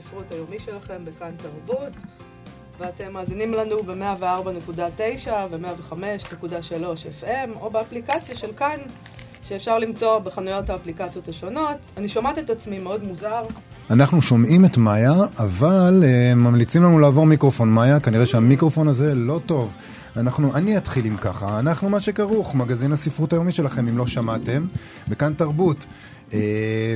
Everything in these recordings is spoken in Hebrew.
הספרות היומי שלכם בכאן תרבות, ואתם מאזינים לנו ב-104.9 ו-105.3 FM, או באפליקציה של כאן, שאפשר למצוא בחנויות האפליקציות השונות. אני שומעת את עצמי מאוד מוזר. אנחנו שומעים את מאיה, אבל uh, ממליצים לנו לעבור מיקרופון. מאיה, כנראה שהמיקרופון הזה לא טוב. אנחנו, אני אתחיל עם ככה, אנחנו מה שכרוך, מגזין הספרות היומי שלכם, אם לא שמעתם, בכאן תרבות. Uh,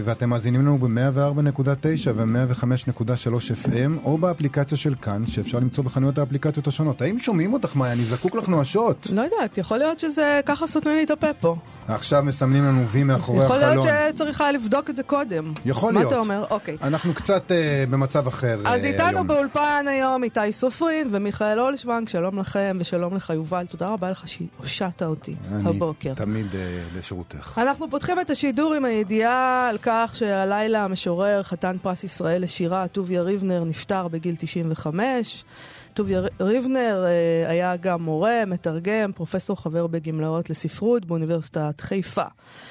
ואתם מאזינים לנו ב-104.9 ו-105.3 FM, או באפליקציה של כאן, שאפשר למצוא בחנויות האפליקציות השונות. האם שומעים אותך, מאיה? אני זקוק לך נואשות. לא יודעת, יכול להיות שזה ככה סותמים לי את הפה פה. עכשיו מסמנים לנו וי מאחורי יכול החלון. להיות שצריך היה לבדוק את זה קודם. יכול מה להיות. אתה אומר? אוקיי. אנחנו קצת uh, במצב אחר אז איתנו היום. באולפן היום איתי סופרין ומיכאל אולשוונג, שלום לכם ושלום לך יובל, תודה רבה לך שהושעת אותי אני הבוקר. תמיד uh, לשירותך. אנחנו פותחים את השידור עם הידיעה על כך שהלילה המשורר, חתן פרס ישראל לשירה, טוביה ריבנר, נפטר בגיל 95. טוביה ריבנר אה, היה גם מורה, מתרגם, פרופסור חבר בגמלאות לספרות באוניברסיטת חיפה.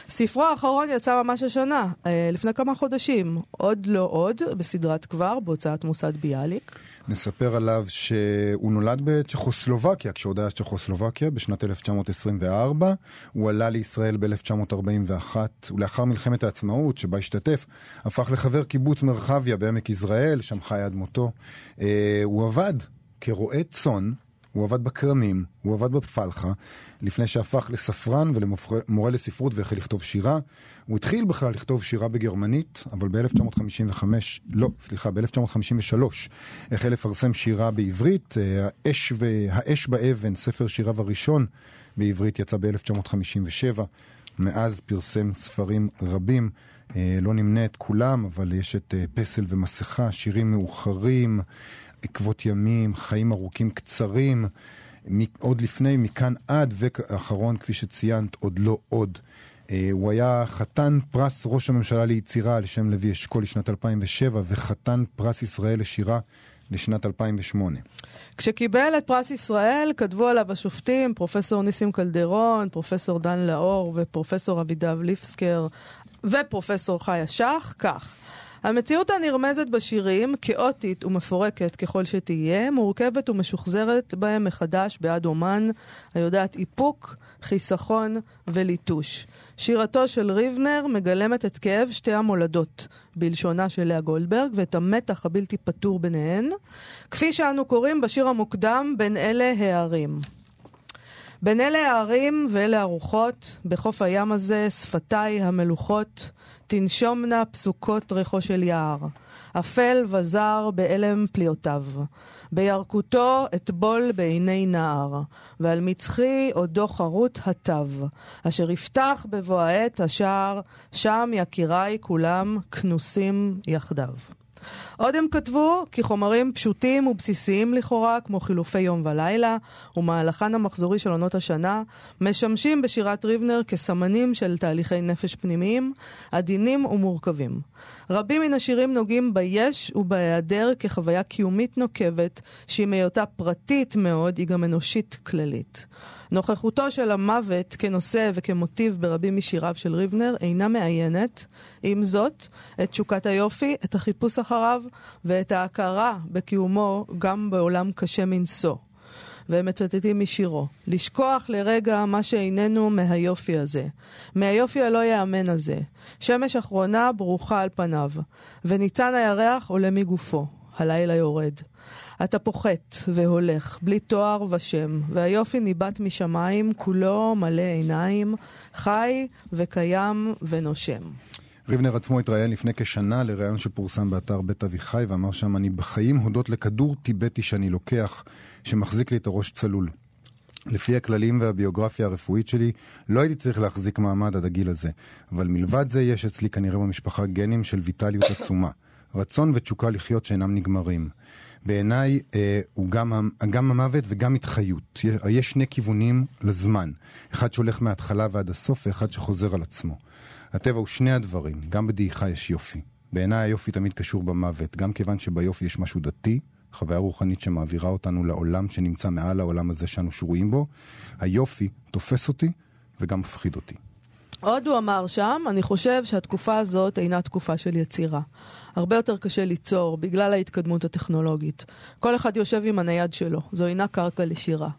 ספרו האחרון יצא ממש השנה, אה, לפני כמה חודשים, עוד לא עוד, בסדרת כבר, בהוצאת מוסד ביאליק. נספר עליו שהוא נולד בצ'כוסלובקיה, כשעוד היה צ'כוסלובקיה, בשנת 1924. הוא עלה לישראל ב-1941, ולאחר מלחמת העצמאות, שבה השתתף, הפך לחבר קיבוץ מרחביה בעמק יזרעאל, שם חי עד מותו. אה, הוא עבד כרועה צאן. הוא עבד בכרמים, הוא עבד בפלחה, לפני שהפך לספרן ולמורה לספרות והחל לכתוב שירה. הוא התחיל בכלל לכתוב שירה בגרמנית, אבל ב-1955, לא, סליחה, ב-1953, החל לפרסם שירה בעברית. אה, האש, ו... האש באבן, ספר שיריו הראשון בעברית, יצא ב-1957. מאז פרסם ספרים רבים. אה, לא נמנה את כולם, אבל יש את אה, פסל ומסכה, שירים מאוחרים, עקבות ימים, חיים ארוכים קצרים, עוד לפני, מכאן עד, ואחרון, כפי שציינת, עוד לא עוד. אה, הוא היה חתן פרס ראש הממשלה ליצירה על שם לוי אשכול לשנת 2007, וחתן פרס ישראל לשירה לשנת 2008. כשקיבל את פרס ישראל, כתבו עליו השופטים, פרופסור ניסים קלדרון, פרופסור דן לאור ופרופסור אבידב ליפסקר ופרופסור חיה שח, כך. המציאות הנרמזת בשירים, כאוטית ומפורקת ככל שתהיה, מורכבת ומשוחזרת בהם מחדש בעד אומן היודעת איפוק, חיסכון וליטוש. שירתו של ריבנר מגלמת את כאב שתי המולדות, בלשונה של לאה גולדברג, ואת המתח הבלתי פתור ביניהן, כפי שאנו קוראים בשיר המוקדם בין אלה הערים. בין אלה הערים ואלה הרוחות, בחוף הים הזה, שפתיי המלוכות, תנשומנה פסוקות ריחו של יער. אפל וזר באלם פליאותיו. בירקותו אטבול בעיני נער, ועל מצחי עודו חרוט התו, אשר יפתח בבוא העת השער, שם יקיריי כולם כנוסים יחדיו. עוד הם כתבו כי חומרים פשוטים ובסיסיים לכאורה, כמו חילופי יום ולילה, ומהלכן המחזורי של עונות השנה, משמשים בשירת ריבנר כסמנים של תהליכי נפש פנימיים, עדינים ומורכבים. רבים מן השירים נוגעים ביש ובהיעדר כחוויה קיומית נוקבת, שהיא מהיותה פרטית מאוד, היא גם אנושית כללית. נוכחותו של המוות כנושא וכמוטיב ברבים משיריו של ריבנר אינה מאיינת, עם זאת, את תשוקת היופי, את החיפוש אחריו ואת ההכרה בקיומו גם בעולם קשה מנשוא. והם מצטטים משירו, לשכוח לרגע מה שאיננו מהיופי הזה, מהיופי הלא יאמן הזה, שמש אחרונה ברוכה על פניו, וניצן הירח עולה מגופו, הלילה יורד. אתה פוחת והולך, בלי תואר ושם, והיופי ניבט משמיים, כולו מלא עיניים, חי וקיים ונושם. ריבנר עצמו התראיין לפני כשנה לראיון שפורסם באתר בית אביחי, ואמר שם, אני בחיים הודות לכדור טיבטי שאני לוקח, שמחזיק לי את הראש צלול. לפי הכללים והביוגרפיה הרפואית שלי, לא הייתי צריך להחזיק מעמד עד הגיל הזה. אבל מלבד זה, יש אצלי כנראה במשפחה גנים של ויטליות עצומה. רצון ותשוקה לחיות שאינם נגמרים. בעיניי אה, הוא גם, גם המוות וגם התחיות. יש שני כיוונים לזמן, אחד שהולך מההתחלה ועד הסוף ואחד שחוזר על עצמו. הטבע הוא שני הדברים, גם בדעיכה יש יופי. בעיניי היופי תמיד קשור במוות, גם כיוון שביופי יש משהו דתי, חוויה רוחנית שמעבירה אותנו לעולם שנמצא מעל העולם הזה שאנו שרויים בו. היופי תופס אותי וגם מפחיד אותי. עוד הוא אמר שם, אני חושב שהתקופה הזאת אינה תקופה של יצירה. הרבה יותר קשה ליצור בגלל ההתקדמות הטכנולוגית. כל אחד יושב עם הנייד שלו, זו אינה קרקע לשירה.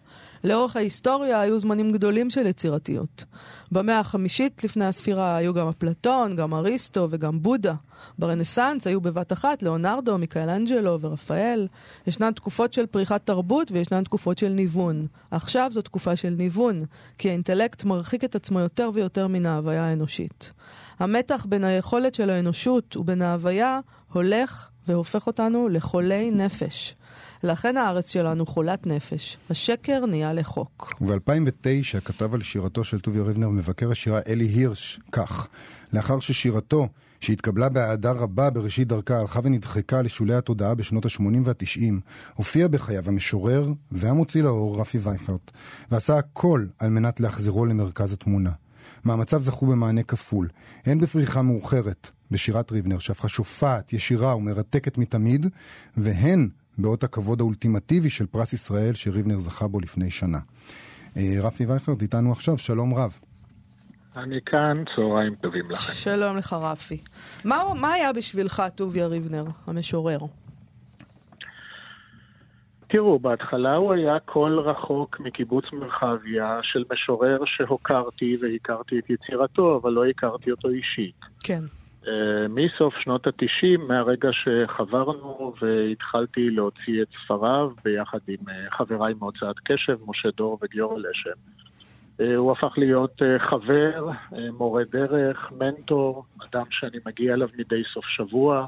לאורך ההיסטוריה היו זמנים גדולים של יצירתיות. במאה החמישית לפני הספירה היו גם אפלטון, גם אריסטו וגם בודה. ברנסאנס היו בבת אחת ליאונרדו, מיקאלנג'לו ורפאל. ישנן תקופות של פריחת תרבות וישנן תקופות של ניוון. עכשיו זו תקופה של ניוון, כי האינטלקט מרחיק את עצמו יותר ויותר מן ההוויה האנושית. המתח בין היכולת של האנושות ובין ההוויה הולך והופך אותנו לחולי נפש. לכן הארץ שלנו חולת נפש. השקר נהיה לחוק. וב-2009 כתב על שירתו של טוביה ריבנר מבקר השירה אלי הירש כך: לאחר ששירתו, שהתקבלה באהדה רבה בראשית דרכה, הלכה ונדחקה לשולי התודעה בשנות ה-80 וה-90, הופיע בחייו המשורר והמוציא לאור רפי וייכרט, ועשה הכל על מנת להחזירו למרכז התמונה. מאמציו זכו במענה כפול, הן בפריחה מאוחרת, בשירת ריבנר, שהפכה שופעת, ישירה ומרתקת מתמיד, והן באות הכבוד האולטימטיבי של פרס ישראל שריבנר זכה בו לפני שנה. אה, רפי וייכרד איתנו עכשיו, שלום רב. אני כאן, צהריים טובים לכם. שלום לך רפי. מה, מה היה בשבילך טוביה ריבנר, המשורר? תראו, בהתחלה הוא היה קול רחוק מקיבוץ מרחביה של משורר שהוקרתי והכרתי את יצירתו, אבל לא הכרתי אותו אישית. כן. אה, מסוף שנות התשעים, מהרגע שחברנו והתחלתי להוציא את ספריו ביחד עם אה, חבריי מהוצאת קשב, משה דור וגיורא לשם. אה, הוא הפך להיות חבר, מורה דרך, מנטור, אדם שאני מגיע אליו מדי סוף שבוע,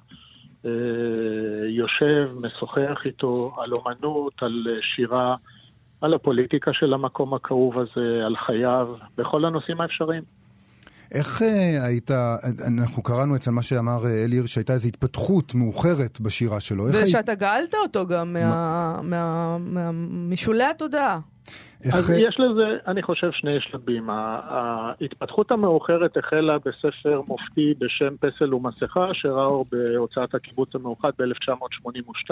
יושב, משוחח איתו על אומנות, על שירה, על הפוליטיקה של המקום הכאוב הזה, על חייו, בכל הנושאים האפשריים. איך אה, היית, אנחנו קראנו אצל מה שאמר אה, אלי הירש, שהייתה איזו התפתחות מאוחרת בשירה שלו. ושאתה היית... גאלת אותו גם מה, מה, מה, משולי התודעה. אז. יש לזה, אני חושב, שני שלבים. ההתפתחות המאוחרת החלה בספר מופתי בשם פסל ומסכה, שראה אור בהוצאת הקיבוץ המאוחד ב-1982.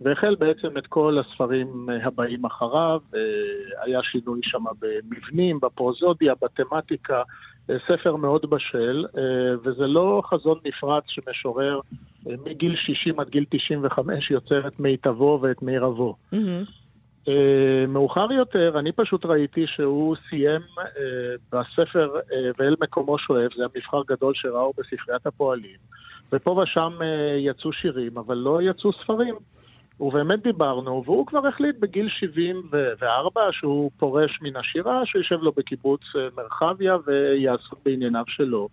והחל בעצם את כל הספרים הבאים אחריו, אה, היה שינוי שם במבנים, בפרוזודיה, בתמטיקה, ספר מאוד בשל, אה, וזה לא חזון נפרץ שמשורר אה, מגיל 60 עד גיל 95 יוצר את מיטבו ואת מירבו. Mm-hmm. מאוחר יותר, אני פשוט ראיתי שהוא סיים בספר ואל מקומו שואב, זה המבחר גדול שראו בספריית הפועלים, ופה ושם יצאו שירים, אבל לא יצאו ספרים. ובאמת דיברנו, והוא כבר החליט בגיל 74 שהוא פורש מן השירה, שיושב לו בקיבוץ אה, מרחביה ויעסוק בענייניו שלו.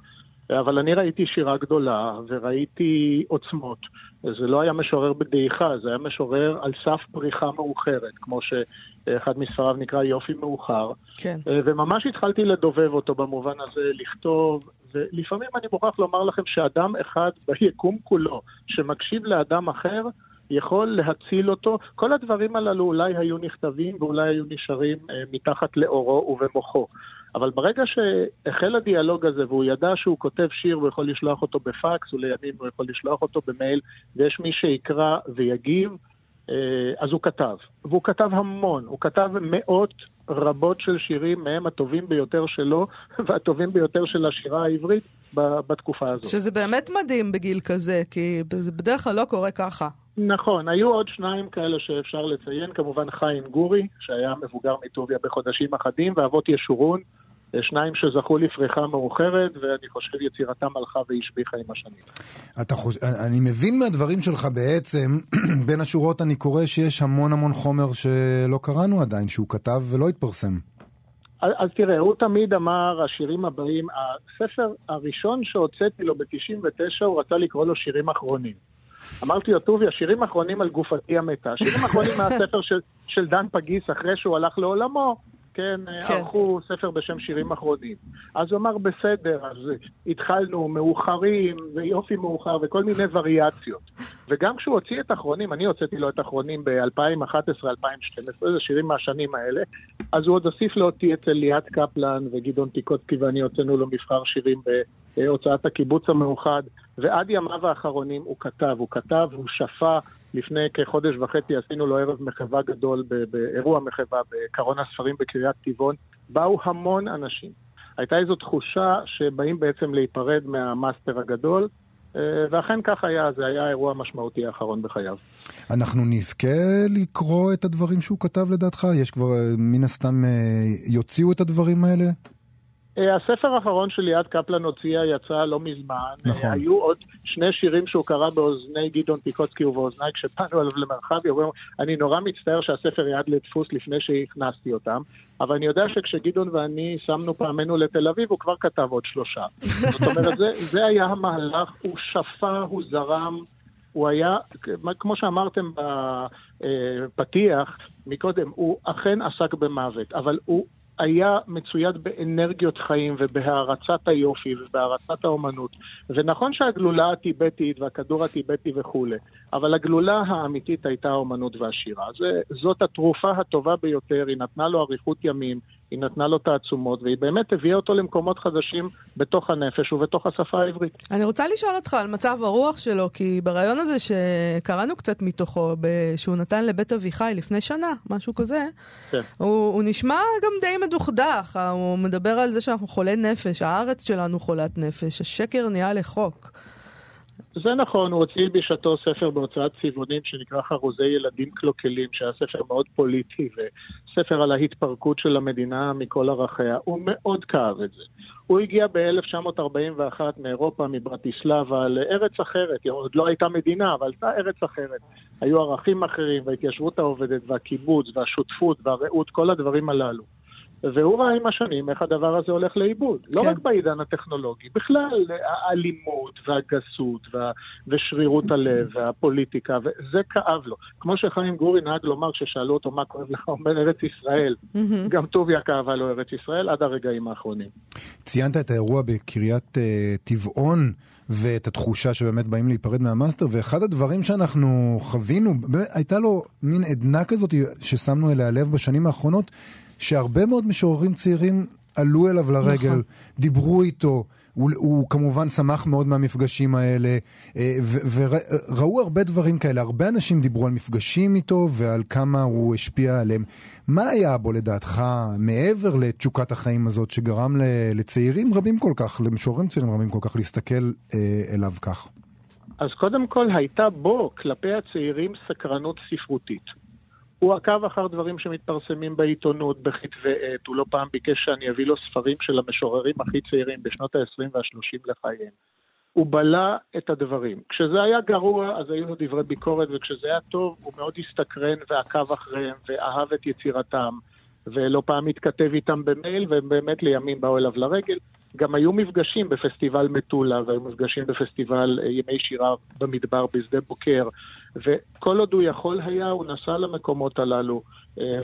אבל אני ראיתי שירה גדולה וראיתי עוצמות. זה לא היה משורר בדעיכה, זה היה משורר על סף פריחה מאוחרת, כמו שאחד מספריו נקרא יופי מאוחר. כן. אה, וממש התחלתי לדובב אותו במובן הזה, לכתוב, ולפעמים אני מוכרח לומר לכם שאדם אחד ביקום כולו שמקשיב לאדם אחר, יכול להציל אותו. כל הדברים הללו אולי היו נכתבים ואולי היו נשארים אה, מתחת לאורו ובמוחו. אבל ברגע שהחל הדיאלוג הזה והוא ידע שהוא כותב שיר והוא יכול לשלוח אותו בפקס ולימים הוא יכול לשלוח אותו במייל ויש מי שיקרא ויגיב, אז הוא כתב. והוא כתב המון, הוא כתב מאות רבות של שירים, מהם הטובים ביותר שלו והטובים ביותר של השירה העברית בתקופה הזאת. שזה באמת מדהים בגיל כזה, כי זה בדרך כלל לא קורה ככה. נכון, היו עוד שניים כאלה שאפשר לציין, כמובן חיים גורי, שהיה מבוגר מטוביה בחודשים אחדים, ואבות ישורון, שניים שזכו לפריחה מאוחרת, ואני חושב יצירתם הלכה והשביחה עם השנים. אתה חוש... אני מבין מהדברים שלך בעצם, בין השורות אני קורא שיש המון המון חומר שלא קראנו עדיין, שהוא כתב ולא התפרסם. אז, אז תראה, הוא תמיד אמר, השירים הבאים, הספר הראשון שהוצאתי לו ב-99, הוא רצה לקרוא לו שירים אחרונים. אמרתי לו, טובי, השירים האחרונים על גופתי המתה, השירים האחרונים מהספר של, של דן פגיס אחרי שהוא הלך לעולמו, כן, כן. ערכו ספר בשם שירים אחרונים. אז הוא אמר, בסדר, אז התחלנו מאוחרים, ויופי מאוחר, וכל מיני וריאציות. וגם כשהוא הוציא את אחרונים, אני הוצאתי לו את אחרונים ב-2011-2012, זה שירים מהשנים האלה, אז הוא עוד הוסיף לו אותי אצל ליאת קפלן וגדעון טיקוצקי ואני הוצאנו לו מבחר שירים בהוצאת הקיבוץ המאוחד, ועד ימיו האחרונים הוא כתב, הוא כתב, הוא שפע. לפני כחודש וחצי עשינו לו ערב מחווה גדול, באירוע מחווה בקרון הספרים בקריית טבעון. באו המון אנשים. הייתה איזו תחושה שבאים בעצם להיפרד מהמאסטר הגדול, אה, ואכן כך היה, זה היה האירוע המשמעותי האחרון בחייו. אנחנו נזכה לקרוא את הדברים שהוא כתב לדעתך? יש כבר, אה, מן הסתם, אה, יוציאו את הדברים האלה? אה, הספר האחרון שליאת קפלן הוציאה יצא לא מזמן. נכון. אה, היו עוד שני שירים שהוא קרא באוזני גדעון טיקוצקי ובאוזניי כשבאנו אליו למרחב. הוא אומר, אני נורא מצטער שהספר ירד לדפוס לפני שהכנסתי אותם, אבל אני יודע שכשגדעון ואני שמנו פעמנו לתל אביב, הוא כבר כתב עוד שלושה. זאת אומרת, זה, זה היה המהלך, הוא שפע, הוא זרם. הוא היה, כמו שאמרתם בפתיח מקודם, הוא אכן עסק במוות, אבל הוא היה מצויד באנרגיות חיים ובהערצת היופי ובהערצת האומנות. ונכון שהגלולה הטיבטית והכדור הטיבטי וכולי, אבל הגלולה האמיתית הייתה האומנות והשירה. זאת התרופה הטובה ביותר, היא נתנה לו אריכות ימים, היא נתנה לו תעצומות, והיא באמת הביאה אותו למקומות חדשים בתוך הנפש ובתוך השפה העברית. אני רוצה לשאול אותך על מצב הרוח שלו, כי בריאיון הזה שקראנו קצת מתוכו, שהוא נתן לבית אביחי לפני שנה, משהו כזה, כן. הוא, הוא נשמע גם די מדוכדך, הוא מדבר על זה שאנחנו חולי נפש, הארץ שלנו חולת נפש, השקר נהיה לחוק. זה נכון, הוא הוציא בשעתו ספר בהוצאת צבעונים שנקרא חרוזי ילדים קלוקלים, שהיה ספר מאוד פוליטי וספר על ההתפרקות של המדינה מכל ערכיה. הוא מאוד כאב את זה. הוא הגיע ב-1941 מאירופה, מברטיסלבה, לארץ אחרת. עוד לא הייתה מדינה, אבל הייתה ארץ אחרת. היו ערכים אחרים, וההתיישבות העובדת, והקיבוץ, והשותפות, והרעות, כל הדברים הללו. והוא ראה עם השנים איך הדבר הזה הולך לאיבוד. כן. לא רק בעידן הטכנולוגי, בכלל האלימות והגסות וה... ושרירות הלב והפוליטיקה, וזה כאב לו. כמו שחיים גורי נהג לומר כששאלו אותו מה כואב לך, הוא אומר ארץ ישראל. Mm-hmm. גם טוביה כאבה לו ארץ ישראל עד הרגעים האחרונים. ציינת את האירוע בקריית uh, טבעון. ואת התחושה שבאמת באים להיפרד מהמאסטר, ואחד הדברים שאנחנו חווינו, הייתה לו מין עדנה כזאת ששמנו אליה לב בשנים האחרונות, שהרבה מאוד משוררים צעירים עלו אליו לרגל, נכון. דיברו איתו, הוא, הוא כמובן שמח מאוד מהמפגשים האלה, וראו הרבה דברים כאלה. הרבה אנשים דיברו על מפגשים איתו ועל כמה הוא השפיע עליהם. מה היה בו לדעתך, מעבר לתשוקת החיים הזאת, שגרם לצעירים רבים כל כך, למשוררים צעירים רבים כל כך, להסתכל אליו כך? אז קודם כל הייתה בו, כלפי הצעירים, סקרנות ספרותית. הוא עקב אחר דברים שמתפרסמים בעיתונות, בכתבי עת, הוא לא פעם ביקש שאני אביא לו ספרים של המשוררים הכי צעירים בשנות ה-20 וה-30 לחייהם. הוא בלע את הדברים. כשזה היה גרוע, אז היו לו דברי ביקורת, וכשזה היה טוב, הוא מאוד הסתקרן ועקב אחריהם, ואהב את יצירתם, ולא פעם התכתב איתם במייל, והם באמת לימים באו אליו לרגל. גם היו מפגשים בפסטיבל מטולה, והיו מפגשים בפסטיבל ימי שירה במדבר בשדה בוקר, וכל עוד הוא יכול היה, הוא נסע למקומות הללו,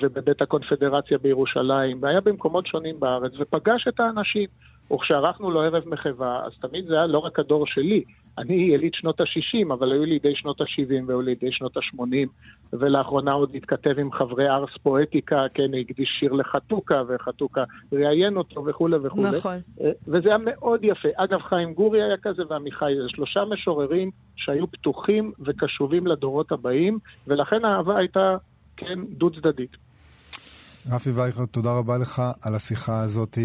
ובבית הקונפדרציה בירושלים, והיה במקומות שונים בארץ, ופגש את האנשים. וכשערכנו לו ערב מחווה, אז תמיד זה היה לא רק הדור שלי. אני יליד שנות ה-60, אבל היו לי די שנות ה-70 והיו לי די שנות ה-80, ולאחרונה עוד התכתב עם חברי ארס פואטיקה, כן, הקדיש שיר לחתוקה, וחתוקה ראיין אותו וכולי וכולי. נכון. וזה היה מאוד יפה. אגב, חיים גורי היה כזה ועמיחי, זה שלושה משוררים שהיו פתוחים וקשובים לדורות הבאים, ולכן האהבה הייתה, כן, דו-צדדית. רפי וייכר, תודה רבה לך על השיחה הזאת.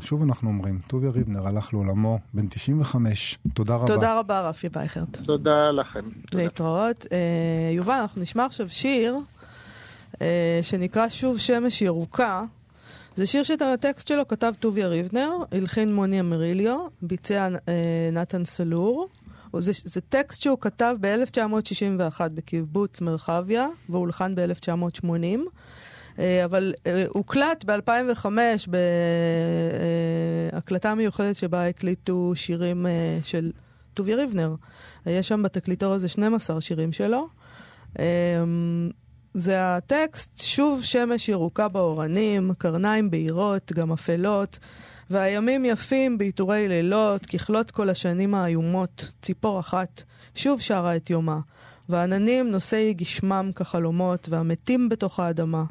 שוב אנחנו אומרים, טוביה ריבנר הלך לעולמו, בן 95. תודה רבה. תודה רבה, רפי וייכר. תודה לכם. להתראות. יובל, אנחנו נשמע עכשיו שיר שנקרא שוב שמש ירוקה. זה שיר שאת הטקסט שלו כתב טוביה ריבנר, הלחין מוני אמריליו, ביצע נתן סלור. זה, זה טקסט שהוא כתב ב-1961 בקיבוץ מרחביה, והולחן ב-1980. אבל הוקלט ב-2005 בהקלטה מיוחדת שבה הקליטו שירים של טוביה ריבנר. יש שם בתקליטור הזה 12 שירים שלו. זה הטקסט, שוב שמש ירוקה באורנים, קרניים בהירות, גם אפלות, והימים יפים בעיטורי לילות, ככלות כל השנים האיומות, ציפור אחת, שוב שרה את יומה. והעננים נושאי גשמם כחלומות, והמתים בתוך האדמה,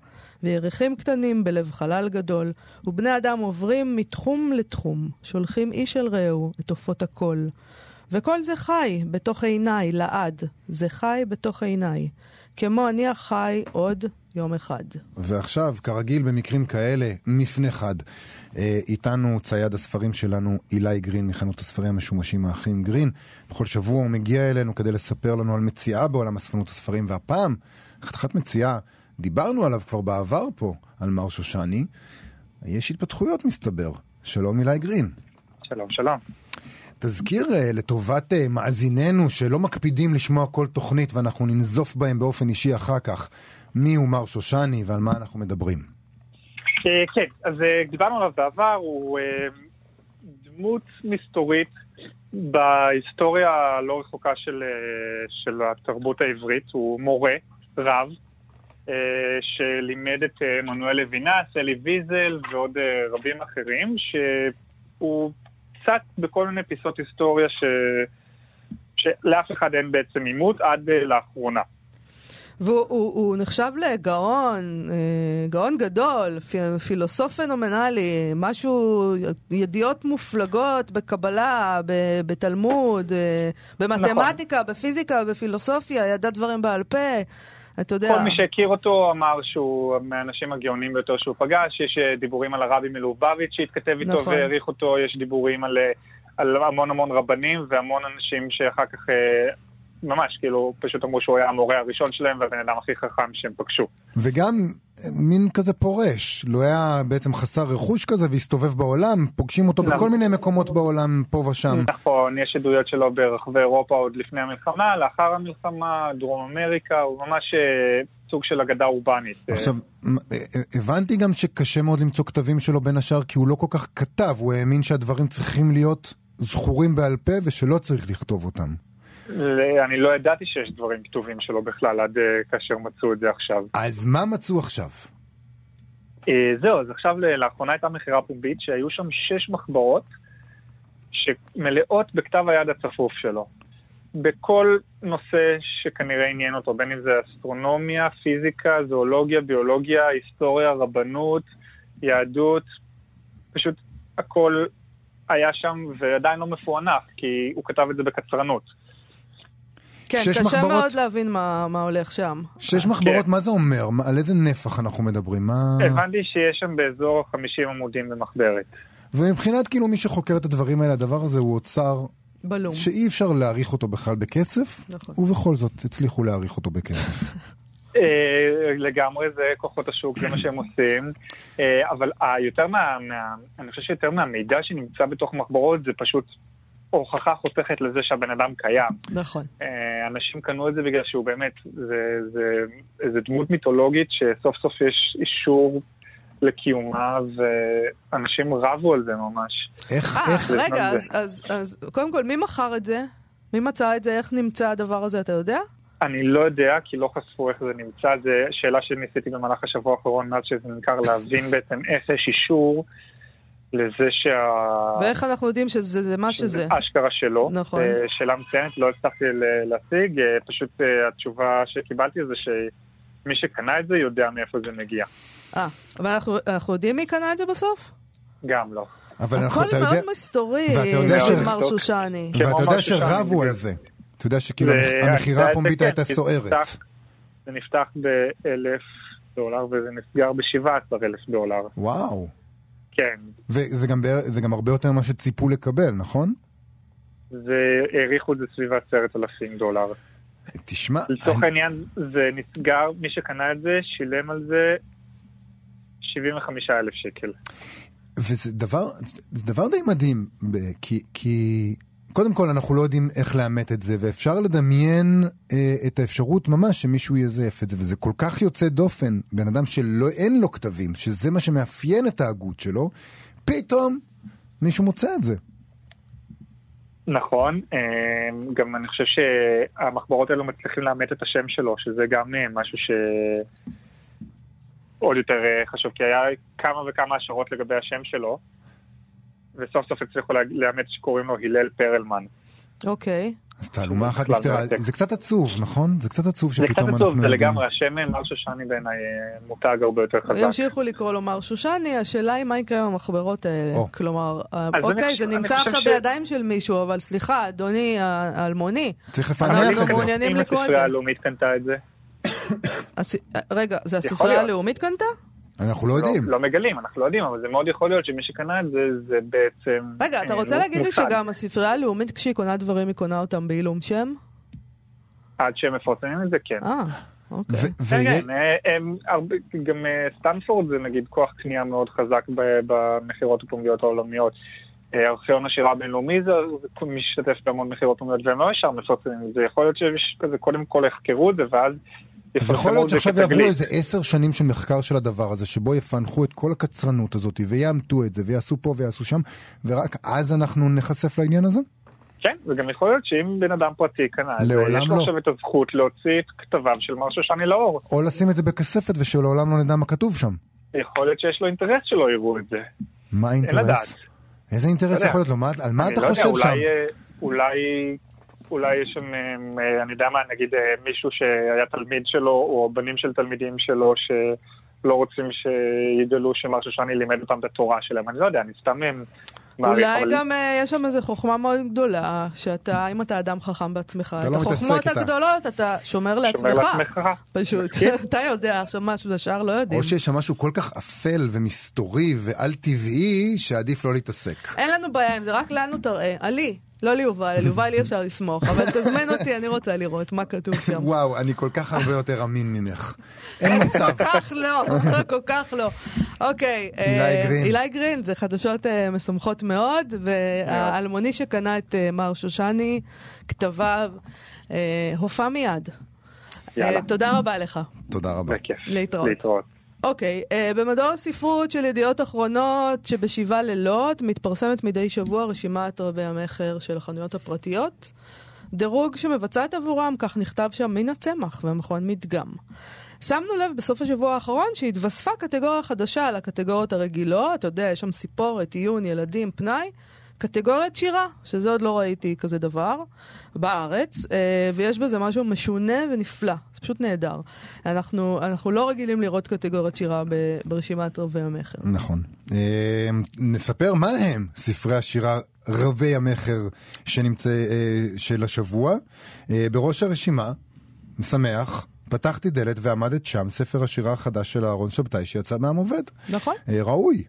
וירחים קטנים בלב חלל גדול, ובני אדם עוברים מתחום לתחום, שולחים איש אל רעהו את עופות הקול. וכל זה חי בתוך עיניי, לעד. זה חי בתוך עיניי. כמו אני החי עוד יום אחד. ועכשיו, כרגיל במקרים כאלה, מפנה חד. אה, איתנו צייד הספרים שלנו, אילי גרין, מחנות הספרים המשומשים האחים גרין. בכל שבוע הוא מגיע אלינו כדי לספר לנו על מציאה בעולם אספנות הספרים, והפעם, חתיכת מציאה, דיברנו עליו כבר בעבר פה, על מר שושני. יש התפתחויות, מסתבר. שלום, אילי גרין. שלום, שלום. תזכיר אה, לטובת אה, מאזיננו שלא מקפידים לשמוע כל תוכנית ואנחנו ננזוף בהם באופן אישי אחר כך, מי הוא מר שושני ועל מה אנחנו מדברים. אה, כן, אז דיברנו עליו בעבר, הוא דמות מסתורית בהיסטוריה הלא רחוקה של, של התרבות העברית, הוא מורה, רב, שלימד את מנואל לוינס, אלי ויזל ועוד רבים אחרים, שהוא קצת בכל מיני פיסות היסטוריה ש... שלאף אחד אין בעצם עימות עד לאחרונה. והוא הוא, הוא נחשב לגאון, אה, גאון גדול, פילוסוף פנומנלי, משהו, ידיעות מופלגות בקבלה, בתלמוד, אה, במתמטיקה, נכון. בפיזיקה, בפילוסופיה, ידע דברים בעל פה. אתה יודע... כל מי שהכיר אותו אמר שהוא מהאנשים הגאונים ביותר שהוא פגש. יש אה, דיבורים על הרבי מלובביץ' שהתכתב איתו נכון. והעריך אותו, יש דיבורים על, אה, על המון המון רבנים והמון אנשים שאחר כך אה, ממש, כאילו, פשוט אמרו שהוא היה המורה הראשון שלהם והבן אדם הכי חכם שהם פגשו. וגם מין כזה פורש, לא היה בעצם חסר רכוש כזה והסתובב בעולם, פוגשים אותו נכון. בכל מיני מקומות בעולם, פה ושם. נכון, יש עדויות שלו ברחבי אירופה עוד לפני המלחמה, לאחר המלחמה, דרום אמריקה, הוא ממש אה, סוג של אגדה אורבנית. עכשיו, אה, הבנתי גם שקשה מאוד למצוא כתבים שלו בין השאר, כי הוא לא כל כך כתב, הוא האמין שהדברים צריכים להיות זכורים בעל פה ושלא צריך לכתוב אותם. אני לא ידעתי שיש דברים כתובים שלו בכלל עד אה, כאשר מצאו את זה עכשיו. אז מה מצאו עכשיו? אה, זהו, אז עכשיו לאחרונה הייתה מכירה פומבית שהיו שם שש מחברות שמלאות בכתב היד הצפוף שלו. בכל נושא שכנראה עניין אותו, בין אם זה אסטרונומיה, פיזיקה, זואולוגיה, ביולוגיה, היסטוריה, רבנות, יהדות, פשוט הכל היה שם ועדיין לא מפוענח, כי הוא כתב את זה בקצרנות. כן, קשה מחברות... מאוד להבין מה, מה הולך שם. שש מחברות, כן. מה זה אומר? על איזה נפח אנחנו מדברים? מה... הבנתי שיש שם באזור 50 עמודים במחברת. ומבחינת כאילו מי שחוקר את הדברים האלה, הדבר הזה הוא אוצר... בלום. שאי אפשר להעריך אותו בכלל בכסף, נכון. ובכל זאת הצליחו להעריך אותו בכסף. אה, לגמרי זה כוחות השוק, זה מה שהם עושים. אה, אבל יותר מה, מה, אני חושב שיותר מהמידע שנמצא בתוך מחברות זה פשוט הוכחה חוסכת לזה שהבן אדם קיים. נכון. אה, אנשים קנו את זה בגלל שהוא באמת, זה, זה, זה דמות מיתולוגית שסוף סוף יש אישור לקיומה, ואנשים רבו על זה ממש. איך, 아, איך? רגע, אז, אז, אז קודם כל, מי מכר את זה? מי מצא את זה? איך נמצא הדבר הזה, אתה יודע? אני לא יודע, כי לא חשפו איך זה נמצא. זו שאלה שניסיתי במהלך השבוע האחרון, מאז שזה נמכר, להבין בעצם איך יש אישור לזה שה... ואיך אנחנו יודעים שזה מה שזה? שזה אשכרה שלו. נכון. אה, שאלה מצוינת, לא הצלחתי להשיג. אה, פשוט אה, התשובה שקיבלתי זה שמי שקנה את זה יודע מאיפה זה מגיע. אה, אבל אנחנו, אנחנו יודעים מי קנה את זה בסוף? גם לא. אבל אנחנו, אתה יודע... הכל מאוד מסתורי, מר שושני. ואתה יודע שרבו על זה. אתה יודע שכאילו המכירה הפומבית הייתה סוערת. זה נפתח באלף דולר וזה נסגר ב-17 אלף דולר. וואו. כן. וזה גם, זה גם הרבה יותר ממה שציפו לקבל, נכון? והעריכו את זה סביב עשרת אלפים דולר. תשמע... לצורך אני... העניין זה נסגר, מי שקנה את זה שילם על זה 75 אלף שקל. וזה דבר, זה דבר די מדהים, כי, כי קודם כל, אנחנו לא יודעים איך לאמת את זה, ואפשר לדמיין אה, את האפשרות ממש שמישהו יזייף את זה, וזה כל כך יוצא דופן, בן אדם שאין לו כתבים, שזה מה שמאפיין את ההגות שלו, פתאום מישהו מוצא את זה. נכון, אה, גם אני חושב שהמחברות האלו מצליחים לאמת את השם שלו, שזה גם אה, משהו ש... עוד יותר אה, חשוב, כי היה כמה וכמה השערות לגבי השם שלו, וסוף סוף הצליחו לאמת שקוראים לו הלל פרלמן. אוקיי. אז תעלומה אחת נפתרה. זה קצת עצוב, נכון? זה קצת עצוב זה קצת שפתאום עצוב, אנחנו זה יודעים. לגמרי, השם מר שושני בעיניי אה, מותג הרבה יותר חזק. ימשיכו לקרוא לו מר שושני, השאלה היא מה יקרה עם המחברות האלה. כלומר, אה, אוקיי, זה נמצא עכשיו בידיים של מישהו, אבל סליחה, אדוני האלמוני, צריך אנחנו לפענח את זה. מעוניינים אם לקרוא את הספרייה זה. הלאומית קנתה את זה, אה, רגע, זה הספרייה. הלאומית קנתה? אנחנו לא לא, יודעים. לא מגלים, אנחנו לא יודעים, אבל זה מאוד יכול להיות שמי שקנה את זה, זה בעצם... רגע, אתה אה, רוצה להגיד לי. שגם הספרייה הלאומית, כשהיא קונה דברים, היא קונה אותם בעילום שם? עד שהם מפרסמים את זה, כן. אה, אוקיי. כן, כן, אה, הם הרבה- גם סטנפורד זה נגיד כוח קנייה מאוד חזק במכירות הפומביות העולמיות. ארכיון השירה הבינלאומי זה זה משתתף בהמון מכירות פומביות והם לא ישר מפרסמים את זה. יכול להיות שיש כזה, קודם כל יחקרו את זה ואז אז יכול להיות שעכשיו יעברו. איזה עשר שנים של מחקר של הדבר הזה, שבו יפענחו את כל הקצרנות הזאת, ויאמתו את זה, ויעשו פה ויעשו שם, ורק אז אנחנו נחשף לעניין הזה? כן, וגם יכול להיות שאם בן אדם פרטי קנה יש לו לא. עכשיו את הזכות להוציא את כתביו של מר שושני לאור. או לשים את זה בכספת ושלעולם לא נדע מה כתוב שם. יכול להיות שיש לו אינטרס שלא יראו את זה. מה אין האינטרס? לדעת. איזה אינטרס יודע. יכול להיות לו? מה- על מה אתה לא יודע, חושב אולי, שם? אה, אולי, אולי יש שם, אה, אני יודע מה, נגיד אה, מישהו שהיה תלמיד שלו, או בנים של תלמידים שלו, שלא רוצים שיגלו שמר שושני לימד אותם את התורה שלהם. אני לא יודע, אני סתם אה, מעריך, אולי אבל גם אה, יש שם איזו חוכמה מאוד גדולה, שאתה, אם אתה אדם חכם בעצמך, אתה את לא החוכמות. הגדולות אתה שומר שומר לעצמך. לעצמך. פשוט. אתה יודע עכשיו משהו, השאר לא יודעים. או שיש שם משהו כל כך אפל ומסתורי ועל טבעי, שעדיף לא להתעסק. אין לנו בעיה עם זה, רק לנו תראה. עלי, לא ליובל, על יובל אי אפשר לסמוך, אבל תזמן אותי, אני רוצה לראות מה כתוב שם. וואו, אני כל כך הרבה יותר אמין ממך. אין מצב. כל כך לא, כל כך לא. אוקיי. אילי אה, גרין. אילי גרין, זה חדשות אה, משמחות מאוד, והאלמוני שקנה את אה, מר שושני, כתביו, הופע מיד. יאללה. תודה רבה לך. תודה רבה. בכיף. להתראות. אוקיי, אה, במדור הספרות של ידיעות אחרונות שבשבעה לילות מתפרסמת מדי שבוע רשימת רבי המכר של החנויות הפרטיות. דירוג שמבצעת עבורם, כך נכתב שם, מן הצמח והמכון מדגם. שמנו לב בסוף השבוע האחרון שהתווספה קטגוריה חדשה לקטגוריות הרגילות, אתה יודע, יש שם סיפורת, עיון, ילדים, פנאי. קטגוריית שירה, שזה עוד לא ראיתי כזה דבר בארץ, אה, ויש בזה משהו משונה ונפלא, זה פשוט נהדר. אנחנו, אנחנו לא רגילים לראות קטגוריית שירה ברשימת רבי המכר. נכון. אה, נספר מה הם ספרי השירה רבי המכר שנמצא, אה, של השבוע. בראש הרשימה, משמח, פתחתי דלת ועמדת שם, ספר השירה החדש של אהרון שבתאי שיצא מעם עובד. נכון? ראוי.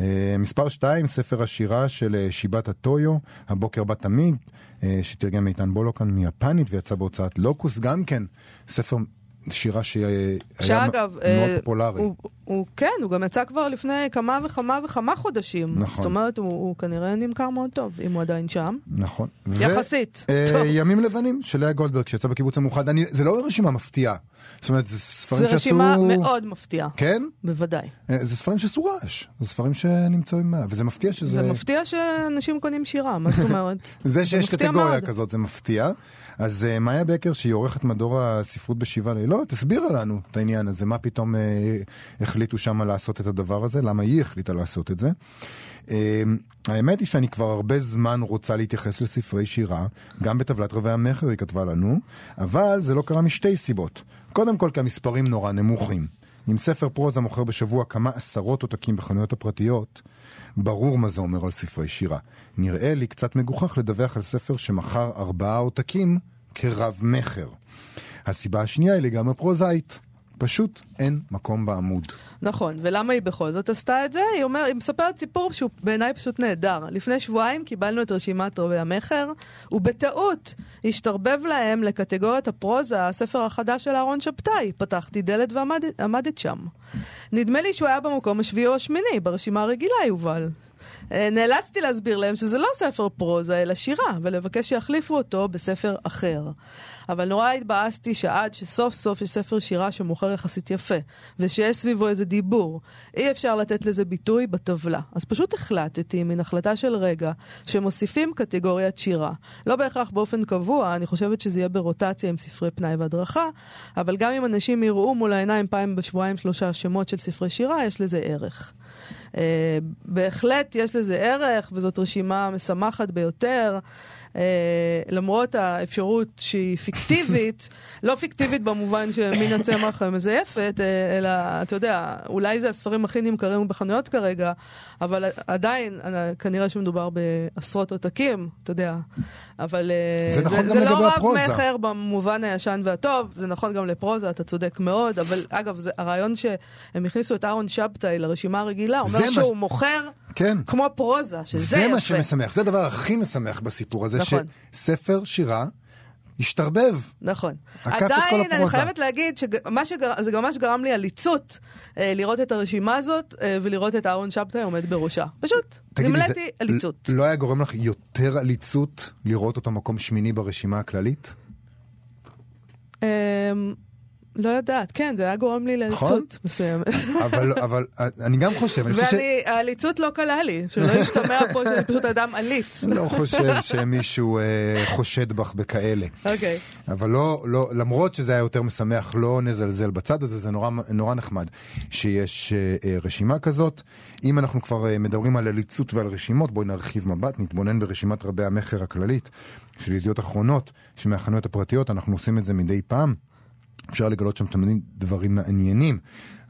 אה, מספר 2, ספר השירה של אה, שיבת הטויו, הבוקר בה תמיד, אה, שתרגם איתן בולוקן מיפנית ויצא בהוצאת לוקוס, גם כן ספר שירה שהיה שאגב, מאוד אה, פופולרי. הוא, הוא כן, הוא גם יצא כבר לפני כמה וכמה וכמה חודשים. נכון. זאת אומרת, הוא, הוא כנראה נמכר מאוד טוב, אם הוא עדיין שם. נכון. יחסית. ו- אה. ימים לבנים של לאה גולדברג שיצא בקיבוץ המאוחד. אני, זה לא רשימה מפתיעה. זאת אומרת, זה ספרים זו שעשו... רשימה מאוד מפתיעה, כן? בוודאי. אה, זה ספרים שעשו רעש. זה ספרים שנמצאו עם... וזה מפתיע שזה... זה מפתיע שאנשים קונים שירה, מה זאת אומרת? זה שיש מפתיע קטגוריה מאוד. כזאת זה מפתיע. אז uh, מאיה בקר, שהיא עורכת מדור הספרות בשבעה לילות, תסבירה לנו את העניין הזה, מה פתאום uh, החליטו שם לעשות את הדבר הזה, למה היא החליטה לעשות את זה. Uh, האמת היא שאני כבר הרבה זמן רוצה להתייחס לספרי שירה, גם בטבלת רבי המכר היא כתבה לנו, אבל זה לא קרה משתי סיבות. קודם כל כי המספרים נורא נמוכים. אם ספר פרוזה מוכר בשבוע כמה עשרות עותקים בחנויות הפרטיות, ברור מה זה אומר על ספרי שירה. נראה לי קצת מגוחך לדווח על ספר שמכר ארבעה עותקים כרב מכר. הסיבה השנייה היא לגמרי פרוזאית. פשוט אין מקום בעמוד. נכון, ולמה היא בכל זאת עשתה את זה? היא אומרת, היא מספרת סיפור שהוא בעיניי פשוט נהדר. לפני שבועיים קיבלנו את רשימת רבי המכר, ובטעות השתרבב להם לקטגוריית הפרוזה, הספר החדש של אהרון שבתאי. פתחתי דלת ועמדת עמדת שם. נדמה לי שהוא היה במקום השביעי או השמיני, ברשימה הרגילה, יובל. אה, נאלצתי להסביר להם שזה לא ספר פרוזה, אלא שירה, ולבקש שיחליפו אותו בספר אחר. אבל נורא התבאסתי שעד שסוף סוף יש ספר שירה שמוכר יחסית יפה, ושיש סביבו איזה דיבור, אי אפשר לתת לזה ביטוי בטבלה. אז פשוט החלטתי, מן החלטה של רגע, שמוסיפים קטגוריית שירה. לא בהכרח באופן קבוע, אני חושבת שזה יהיה ברוטציה עם ספרי פנאי והדרכה, אבל גם אם אנשים יראו מול העיניים פעם בשבועיים שלושה שמות של ספרי שירה, יש לזה ערך. Uh, בהחלט יש לזה ערך, וזאת רשימה משמחת ביותר. Uh, למרות האפשרות שהיא פיקטיבית, לא פיקטיבית במובן שמן הצמח מזייפת, uh, אלא, אתה יודע, אולי זה הספרים הכי נמכרים בחנויות כרגע, אבל עדיין, uh, כנראה שמדובר בעשרות עותקים, אתה יודע. אבל זה, uh, נכון זה, זה לא רב מכר במובן הישן והטוב, זה נכון גם לפרוזה, אתה צודק מאוד, אבל אגב, זה, הרעיון שהם הכניסו את אהרון שבתאי לרשימה הרגילה, אומר שהוא מה... מוכר כן. כמו פרוזה, שזה זה יפה. מה שמשמח, זה הדבר הכי משמח בסיפור הזה, נכון. שספר שירה השתרבב. נכון. עקף את כל עדיין אני. חייבת להגיד שזה גם מה שגרם לי עליצות אה, לראות את הרשימה הזאת אה, ולראות את אהרון שבתאי עומד בראשה. פשוט נמלאתי זה עליצות. לא היה גורם לך יותר עליצות לראות אותו מקום שמיני ברשימה הכללית? אמ, לא יודעת, כן, זה היה גורם לי נכון? לעליצות מסוימת. אבל, אבל אני גם חושב, אני חושב ש... ואני, העליצות לא קלה לי, שלא ישתמע פה שאני פשוט אדם עליץ. לא חושב שמישהו אה, חושד בך בכאלה. אוקיי. אבל לא, לא, למרות שזה היה יותר משמח, לא נזלזל בצד הזה, זה נורא, נורא נחמד שיש אה, אה, רשימה כזאת. אם אנחנו כבר אה, מדברים על עליצות ועל רשימות, בואי נרחיב מבט, נתבונן ברשימת רבי המכר הכללית של ידיעות אחרונות, שמהחנויות הפרטיות, אנחנו עושים את זה מדי פעם. אפשר לגלות שם תמיד דברים מעניינים.